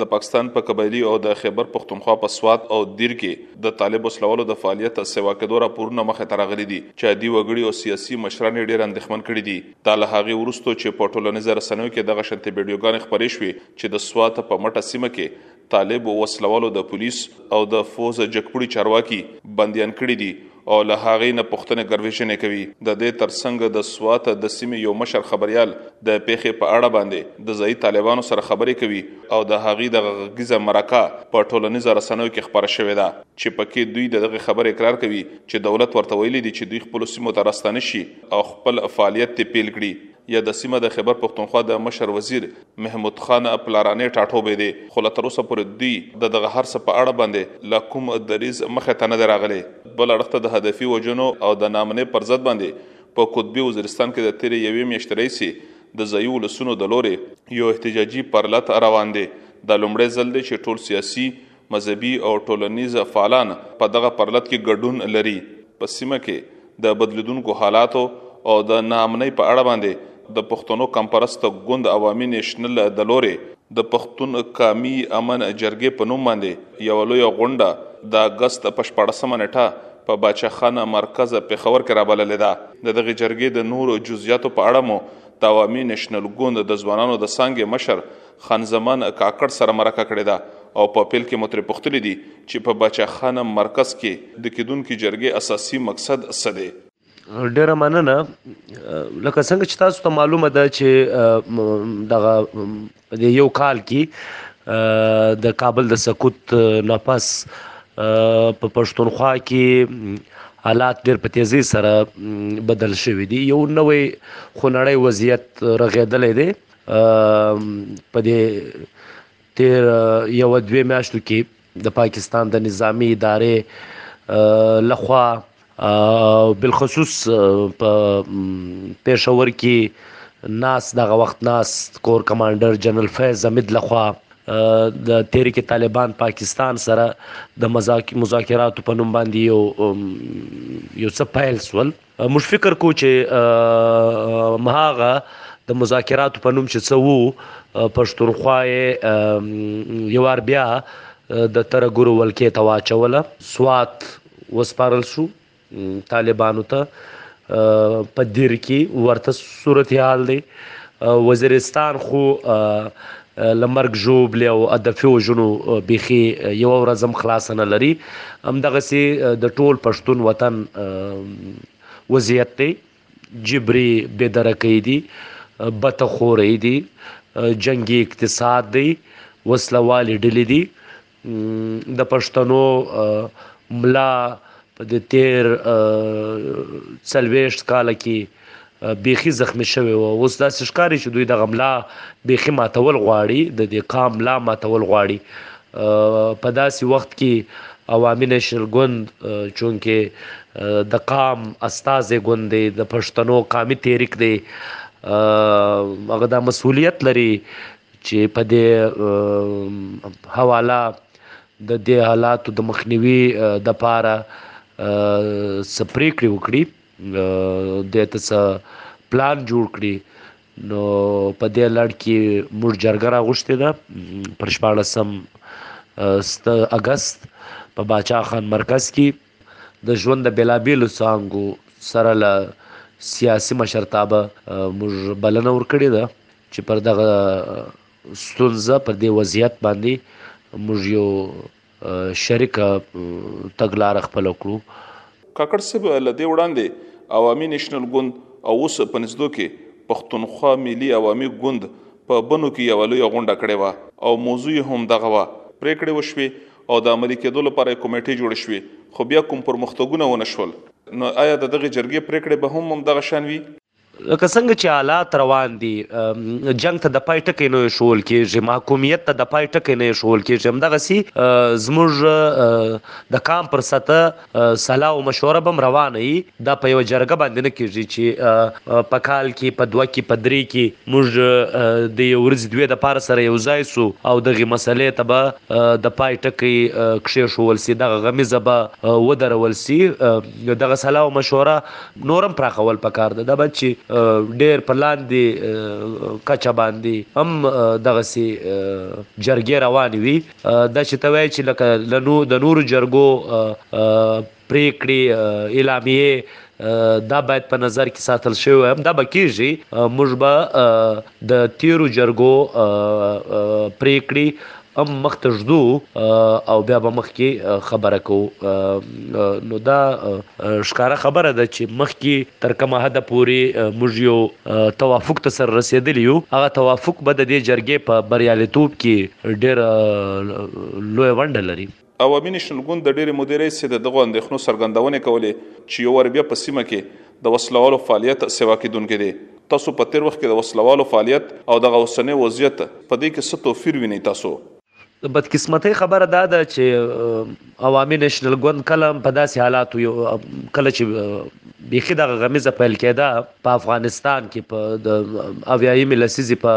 د پاکستان په قبایلي او د خیبر پښتونخوا په سوات او دیر کې د طالب وسلوالو د فعالیت سیوا کېدو راپورونه مخه ترغلي دي چې عادي وګړي او سیاسي مشران ډېر اندېښمن کړي دي دا له هغه ورستو چې په ټولنیزه رسنیو کې دغه شنتې ویډیوګانې خبرې شوې چې د سوات په مټه سیمه کې طالب وسلوالو د پولیس او د فوز جګپړي چارواکي بندیان کړي دي او له هغې نه پښتنه ګرویشنې کوي د دې ترڅنګ د سوات د سیمې یو مشر خبريال د پیښې په اړه باندې د ځای طالبانو سره خبرې کوي او د هغې د غږیزه مرکه په ټولنیزه رسنیو کې خبره شوې ده چې پکې دوی دغه خبر اقرار کوي چې دولت ورته ویلي دي چې دوی خپل سیمو ته راستانه شي او خپل فعالیت ته پیل کړي یاده سیمه د خیبر پښتونخوا د مشر وزیر محمود خان پلارانې ټاټوبې دی خو له تر اوسه پورې دوی د دغه هر څه په اړه باندې لا کوم دریز مخه ته نه راغلی بل اړخ د هدفي وجنو او د نامنې پر ضد باندې په قطبي وزیرستان کې د تیرې یوې میاشتې راهیسې د ځایي ولسونو د لورې یو احتجاجي پرلت روان دی دا لومړی ځل دی چې ټول سیاسي مذهبي او ټولنیز فعالان په دغه پرلت کې ګډون لري په سیمه کې د بدلیدونکو حالاتو او د ناامنۍ په اړه باندې د پښتنو کمپرست ګوند عوامي نیشنل د لورې د پښتون قامي امن جرګې په نوم باندې یو لوی غونډه د اګست په شپاړسمه نیټه په باچا خان مرکز پېښور کې رابللې ده د دغه جرګې د نور جزئیاتو په اړه مو د عوامي نیشنل ګوند د ځوانانو د څنګه مشر خان زمان کاکړ سره مرکه کړې ده او په پیل کې مو ترې پوښتلي دي چې په باچا خانه مرکز کې د کېدونکې جرګې اساسي مقصد څه دی؟ ډېره مننه. لکه څنګه چې تاسو ته معلومه ده چې دغه په دې یو کال کې د کابل د سقوط نه پس په پښتونخوا کې حالات ډېر په تیزی سره بدل شوي دي یو نوی خونړی وضعیت رغېدلی دی په دې تیر یو دوه میاشتو کې د پاکستان د نظامی ادارې لخوا بالخصوص په پېښور کې ناس دغه وخت ناس کور کمانډر جنرال فیض حمید لخوا د تحریک طالبان پاکستان سره د مذاکراتو په نوم باندې یو یو څه پیل سول موږ فکر کو چې مهاغه د مذاکراتو په نوم چې څه وو پښتونخوا یې یو وار بیا د ترګورو ولکې ته واچوله سوات وسپارل شو طالبانو ته په دیر کې ورته صورتحال دی وزیرستان خو له مرګ ژوبلې او هدفي وژنو بېخي یوه ورځ هم خلاصه نه لري. همدغسې د ټول پښتون وطن وضعیت دی. جبري بې درکۍ دي، بته خورۍ دي، جنګي اقتصاد دی، وسله والې ډلې دي، د پښتنو ملا په دې تیر څلوېښت کاله کې بیخي زخمی شوی و اوس داسې ښکاري چې دوی دغه ملا بیخي ماتول غواړي د دې قام ملا ماتول غواړي په داسې وخت کې عوامي نېشنل ګوند چونکې د قام استازی ګوند دی د پښتنو قامي تحریک دی هغه دا مسوولیت لري چې په دې حواله د دې حالاتو د مخنیوي د پاره څه پریکړې وکړي د ته څه پلان جوړ کړي نو په دې لړ کې موږ جرګه راغوښتې ده پر شپاړسم ست اگست په باچا خان مرکز کې د ژوند د بېلابېلو څانګو سره له سیاسي مشرتابه موږ بلنه ورکړې ده چې پر دغه ستونزه پر دې وضعیت باندې موږ یو شریکه تګلاره خپل کړو کاکړ صاحب لدې وړاندې عوامي نېشنل ګوند او اوس په نږدو کې پښتونخوا ملي عوامي ګوند په بنو کې یو لوی غونډه کړې و او موضوع هم دغه و پریکړې وشوي او د عملی کېدو لپاره کمیټې جوړې شوې خو بیا کوم پرمختګونه ونه شول نو آیا د دغه جرګې پریکړې به هم هم دغه شان وي لکه څنګه چې حالات روان دي جنګ ته د پای ټکی نه شول کېږي محکومیت ته د پای ټکی نه شول کېږي همدغسې زموږ د کام پر سطح سلا او مشوره به هم روانه وي دا په یوه جرګه باندې نه کېږي چې په کال کې په دوه کې په درې کې موږ د یو ورځې دوې دپاره سره یو ځای سو او دغې مسلې ته به د پای ټکی کښېښوول سي دغه غمیزه به ودرول سي دغه سلا او مشوره نور هم پراخول پکار ده دا باید چې ډېر په لاندې کچه باندې هم دغسې جرګې روانې وي دا چې ته وایې چې لکه له نو د نورو جرګو پرېکړې اعلامیې دا باید په نظر کې ساتل شوی وي همدا به کېږي موږ به د تیرو جرګو پریکړي هم مخته ږدو او بیا به مخکې خبره کوو نو دا ښکاره خبره ده چې مخکې تر کومه حده پورې موږ یو توافق ته سره رسېدلي یو هغه توافق به د دې جرګې په بریالیتوب کې ډېره لویه ونډه لري. عوامي نېشنل ګوند د ډېرې مودې راهیسې د دغو اندېښنو څرګندونې کولې چې یو وار بیا په سیمه کې د وسلوالو فعالیت سیوا کېدونکی دی. تاسو په تېر وخت کې د وسلوالو فعالیت او دغه اوسنی وضعیت په دې کې څه توپیر وینئ؟ تاسو. د بدقسمتۍ خبره دا ده چې عوامي نېشنل ګوند کله هم په داسې حالاتو کله چې بیخي دغه غمیزه پیل کېده په افغانستان کې په د اویایمې لسیزې په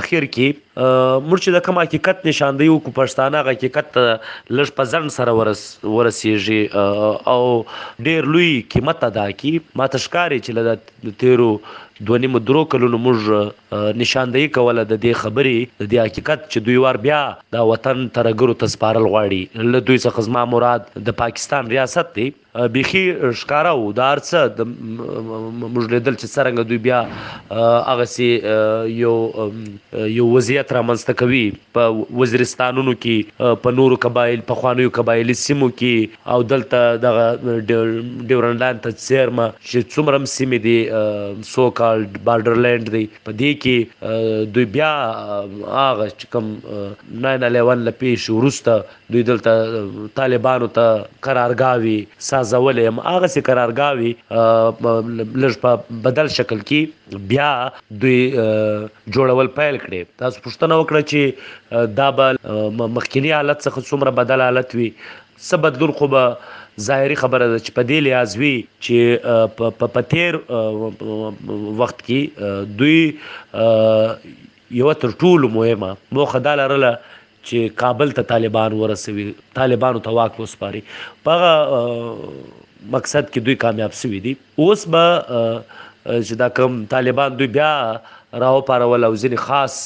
اخر کې موږ چې د کوم حقیقت نشاندهي وکړو پښتانه هغه حقیقت ته لږ په ځنډ سره ورس ورسېږي او ډېر لوی قیمت ادا کړي ماته ښکاري چې له د تېرو دوه نیمو درو کلونو موږ نشاندهي کوله د دې خبرې د دې حقیقت چې دوی وار بیا دا وطن ترهګرو ته سپارل غواړي له دوی څخه زما مراد د پاکستان ریاست دی بیخی ښکاره وو دا هرڅه موږ لیدل چې څرنګه دوی بیا هغه سي یو یو وضعیت رامنځته کوي په وزیرستانونو کې په نورو قبایل په خوانیو قبایلی سیمو کې او دلته دغه ډیورن لاین ته چیرمه چې څومره سیمې دي سو کال بارډر لینډ دی په دې کې دوی بیا هغه چې کوم 911 لپیش ورسته دوی دلته طالبانو ته قرارګاوي سازولې هم هغه سي قرارګاوي لږ په بدل شکل کې بیا دوی جوړول پیل کړي تاسو پوښتنه وکړه چې دا به مخکینی حالت څخه څومره بدل حالت وي څه بدلون خو به ظاهري خبره ده چې په دې لحاظ وي چې په پتیر وخت کې دوی یو تر ټولو مهمه موخه دا لرله چې کابل ته طالبان ورسوي طالبانو ته واک وسپاري په هغه مقصد کې دوی کامیاب شوي دي اوس به چې دا کوم طالبان دوی بیا راو پارول او ځینې خاص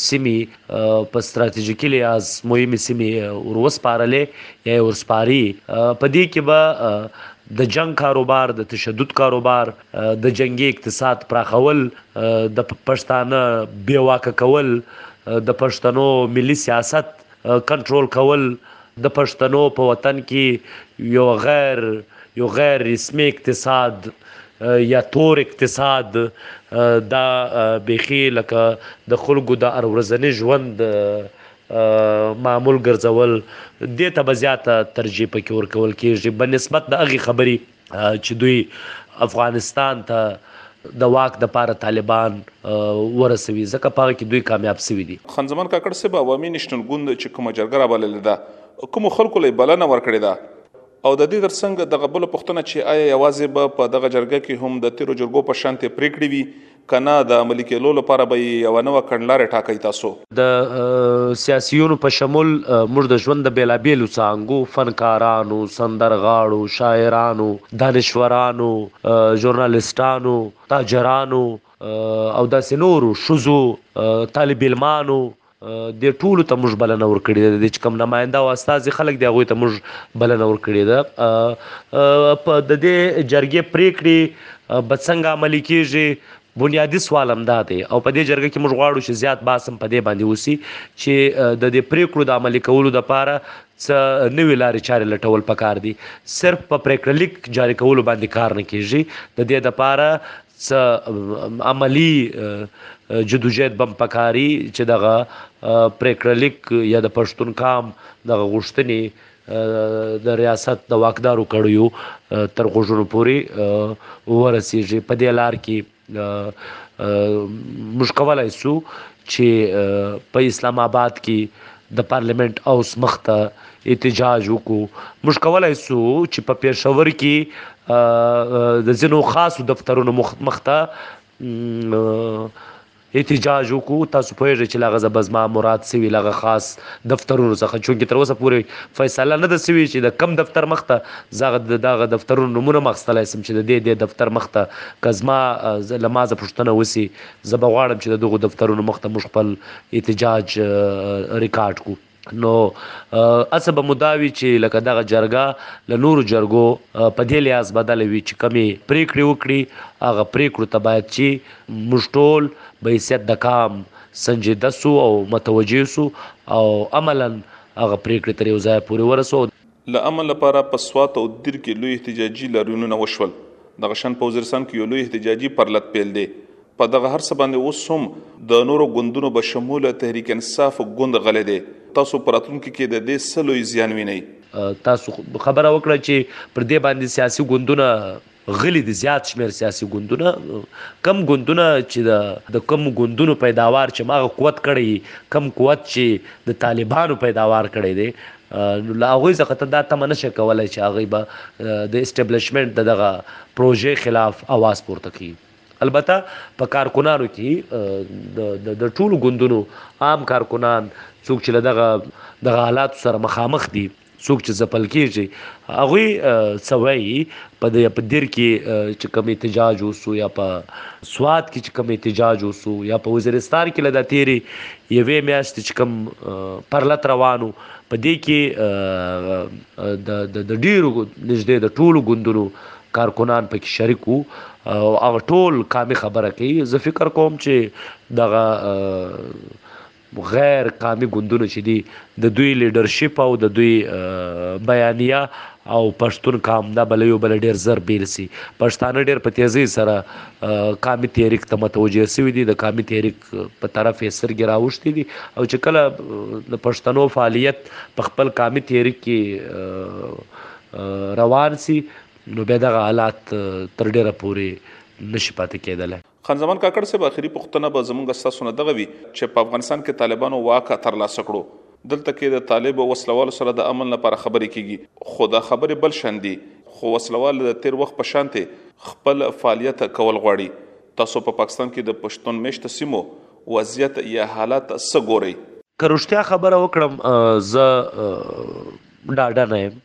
سیمې په ستراتیژیکي لحاظ مهمې سیمې وروسپارلې یا ورسپاري په دې کې به د جنگ کاروبار د تشدد کاروبار د جنګي اقتصاد پراخول، د پښتانه بې واکه کول، د پښتنو ملي سیاست کنټرول کول، د پښتنو په وطن کې یو غیر یو غیر رسمي اقتصاد یا تور اقتصاد دا بیخي لکه د خلکو د هر ورځني ژوند معمول ګرځول دې ته به زیاته ترجیح پکې ورکول کیږي بنسبت د هغې خبرې چې دوی افغانستان ته د واک د پاره طالبان ورسوي ځکه په هغه کې دوی کامیاب شوي دي خان زمان کاکړ صاحب عوامي نېشنل ګوند چې کومه جرګه را بللې ده کوم خلکو لې بلنه ورکړې ده او د دې ترڅنګ دغه بل پښتنه چې آیا یوازې به په دغه جرګه کې هم د تیرو جرګو په شانتې پریکړې وي که نه د عملي کېدلو لپاره به يې يوه نوه کړنلاره ټاکئ تاسو. د سياسيونو په شمول موږ د ژوند د بېلابېلو څانګو، فنکارانو، سندرغاړو، شاعرانو، دانشورانو، ژورناليسټانو، تاجرانو او داسې نورو، ښځو، طالب علمانو، دی ټولو ته موږ بلنه ورکړې ده د چې کوم نماینده او استازي خلک دی هغوی ته موږ بلنه ورکړې ده په د دې جرګې پریکړې به څنګه عملي کیږي بنیادي سوال هم دا دی او په دې جرګه کې موږ غواړو چې زیات باس هم په دې باندې وسی چې د دې پریکړو د عملي کولو لپاره څه نوې لارې چارې لټول پکار دي صرف په پریکړه لیک جاري کولو باندې کار نه کیږي د دې لپاره څه عملي جدوجهد به هم پکاري چې دغه پرېکړه لیک یا د پښتون قام دغه غوښتنې د ریاست د واکدارو کړیو تر غوږونو پورې ورسیږي په دې لار کې موږ کولای شو چې په اسلام آباد کې د پارليمنټ هاوس مخ ته احتجاج وکړو موږ کولای سو چې په پېښور کې د ځینو خاصو دفترونو مخ ته احتجاج وکړو تاسو پوهیږئ چې لغه زبزما مراد سوي لغه خاص دفترونو څخه چونکې تر اوسه پورې فیصله نه ده سوي چې د کم دفتر مخته زغه د دغه دفترونو نمونه مخستلای سم چې د دې د دفتر مخته کزما لمازه پښتنه وسی زه به غواړم چې د دغو دفترونو مخ ته موږ خپل احتجاج ریکارډ کړو نو اسه به مداوي چې لکه دغه جرګه له نورو جرګو په دې لحاظ بدل وي چې کمی پریکړې وکړي هغه پریکړو ته باید چې موږ ټول به حیثیت د کام سنجیده سو او متوجه سو او عملا هغه پریکړې تر یو ځای پورې ورسو له امن لپاره په سوات او دیر کې لوی احتجاجي لاریونونه وشول. دغه شان په وزیرستان کې یو لوی احتجاجي پرلت پیل دی. په دغه هر څه باندې اوس هم د نورو ګوندونو بشموله تحریک انصاف ګوند غلی دی. تاسو په راتلونکي کې د دې څه لوی زیان وینئ؟ تاسو خبره وکړه چې پر دې باندې سیاسي ګوندونه غلي دي زيات شمېر سياسي ګوندونه کوم ګوندونه چې د د کوم ګوندونو پيداوار چې هماغه قوت کړی يي کوم قوت چې د طالبانو پيداوار کړی دی نو له هغوی څخه ته دا تمه نه شې کولای چې هغوی به د اسټبلشمنټ د دغه پروژې خلاف اواز پورته کړي البته په کارکنانو کې د ټولو ګوندونو عام کارکنان څوک چې له دغه دغه حالاتو سره مخامخ دي څوک چې ځپل کېږي هغوی څه وایي په دې په دیر کې چې کوم احتجاج وسو یا په سواد کې چې کوم احتجاج وسو یا په وزیرستان کې لدا تیری یوې میاشتې چې کوم پرلت روانو په دې کې د د ډیرو نږدې د ټولو ګوندونو کارکنان پکې شریک وو او هغه ټول کامې خبره کوي زه فکر کوم چې دغه غیر قامي ګوندونو چې دي د دوی لیډرشیپ او د دوی بیانیه او پښتون قام دا به له یو بله ډېر زر بېل سي. پښتانه ډېر په تېزۍ سره قامي تحریک ته متوجه سوي دي، د قامي تحریک په طرف یې سترګي را اوښتي دي او چې کله د پښتنو فعالیت په خپل قامي تحریک کي روان سي نو بیا دغه حالات تر ډېره پوري نه شي پاته کېدلای. خان زمان کاکړ صاحب اخري پوښتنه به زمونږ ستاسو نه دغه وي چې په افغانستان کې طالبانو واک ترلاسه کړو دلته کې د طالب وسلوالو سره د امن لپاره خبرې کیږي خو دا خبرې بل شان دي خو وسلوال د تیر وخت په شانته خپل فعالیت کول غواړي تاسو په پاکستان کې د پښتون میشت سیمو وضعیت یا حالات څه ګورئ که رښتیا خبره وکړم زه ډاډه نه یم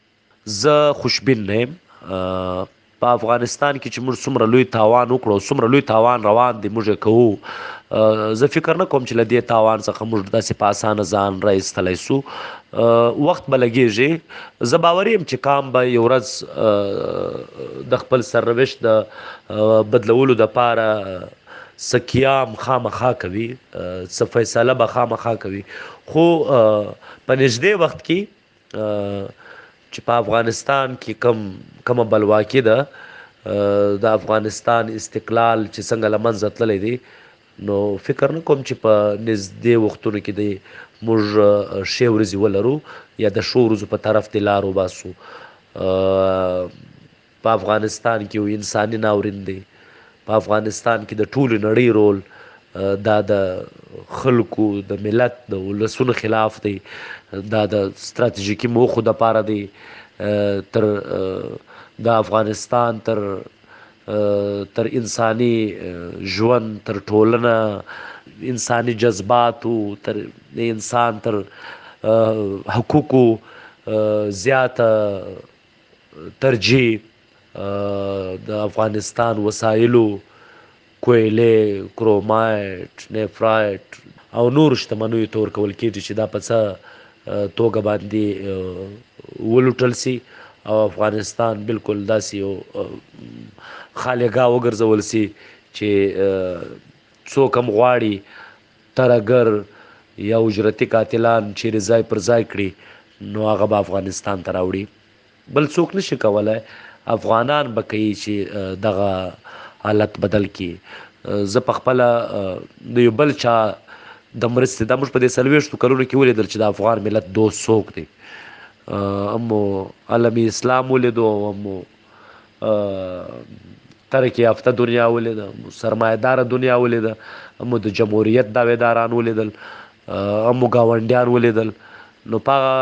زه خوشبین نه یم په افغانستان کې چې موږ څومره لوی تاوان وکړو څومره لوی تاوان روان دی موږ کوو زه فکر نه کوم چې له دې تاوان څخه موږ داسې په اسانه ځان را ایستلی سو وخت به لګېږي زه باور یم چې کام به یو ورځ د خپل سرنوشت د بدلولو دپاره څه قیام خامخا کوي څه فیصله به خامخا کوي خو په نږدې وخت کې چې په افغانستان کې کم کومه بلواکي ده د افغانستان استقلال چې څنګه لمنځه تللی دی نو فکر نه کوم چې په نږدې وختونو کې دی موږ شی ورځي ولرو یا د شو ورځو په طرف دی لارو باسو په افغانستان کې یو انساني ناورین دی. په افغانستان کې د ټولې نړۍ رول دا د خلکو، د ملت، د ولسونو خلاف دی. دا د ستراتیژیکي موخو لپاره دی. تر د افغانستان تر تر انساني ژوند، تر ټولنه، انساني جذباتو، تر د انسان تر حقوقو زیاته ترجیح د افغانستان وسایلو، کویلې، کرومایټ، نیفرایټ او نورو شتمنیو ته ورکول کېږي چې دا په څه توګه باندې ولوټل شي او افغانستان بالکل داسې یو خالګاه وګرځول شي چې څوک هم غواړي ترهګر یا اجرتي قاتلان چیرې ځای پر ځای کړي نو هغه به افغانستان ته راوړي بل څوک نشي کولای افغانان به کوي چې دغه حالت بدل کی زه په خپل د یو بل چا د مرستې د موږ په دې سلويشتو کلونو کې ولیدل چې د افغان ملت دوست څوک دی امو عالم اسلام ولیدو امو ترقی یافته دنیا ولیده مو سرمایه داره دنیا ولیده مو د جمهوریت دعویداران ولیدل مو ګاونډیان ولیدل نو پاغه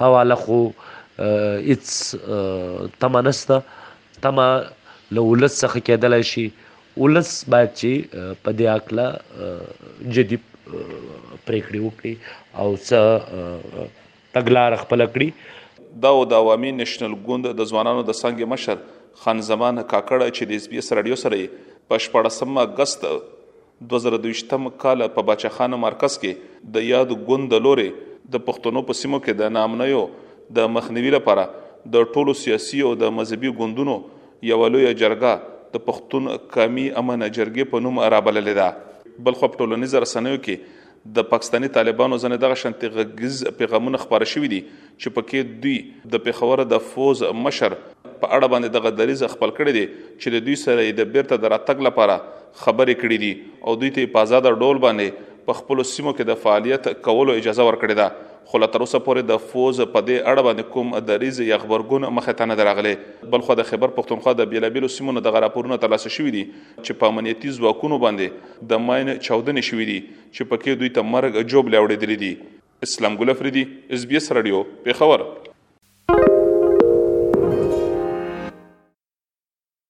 حواله خو ایڅ تمه نسته تمه له ولس څخه کېدلای شي ولس باید چې په دې اکله جدي پریکړې وکړي او څه تګلاره خپله کړي. د عوامي نېشنل ګوند د ځوانانو د څانګې مشر خان زمان کاکړ چې د اس بي اس راډیو سره یې په شپاړسم اګست دوه زره دویشتم کال په باچاخانه مرکز کې د یاد ګوند د لورې د پښتنو په سیمو کې د ناامنیو د مخنیوي لپاره د ټولو سیاسي او د مذهبي ګوندونو یوه لویه جرګه د پښتون قامي امن جرګې په نوم رابللې ده. بلخوا په ټولنیزه رسنیو کې د پاکستاني طالبانو ځنې دغه شانتي غږیز پیغامونه خبر شوې دي چې پکې دوی د پیښور د فوز مشر په اړه باندې دغه دریز خپل کړی دی چې د دوی سره د بیرته دراتګ لپاره خبرې کړې دي او دوی ته په آزاد ډول باندې په خپل سیمو کې د فعالیت کولو اجازه ورکړې ده خو لا تر اوسه پورې د فوز په دې اړه باندې کوم دریز یا خبرګون مخه ته نه دراغله بلخو د خبر پښتونخوا د بیلابیلو سیمو نه دغه راپورونه ترلاسه شوې دي چې په امنیتي ځواکونو باندې د ماین چاودنې شوې دي چې پکې دوی ته مرګ او ژوبلې اوړېدلې دي. اسلام ګل افریدي، اس بي اس راډیو، پېښور.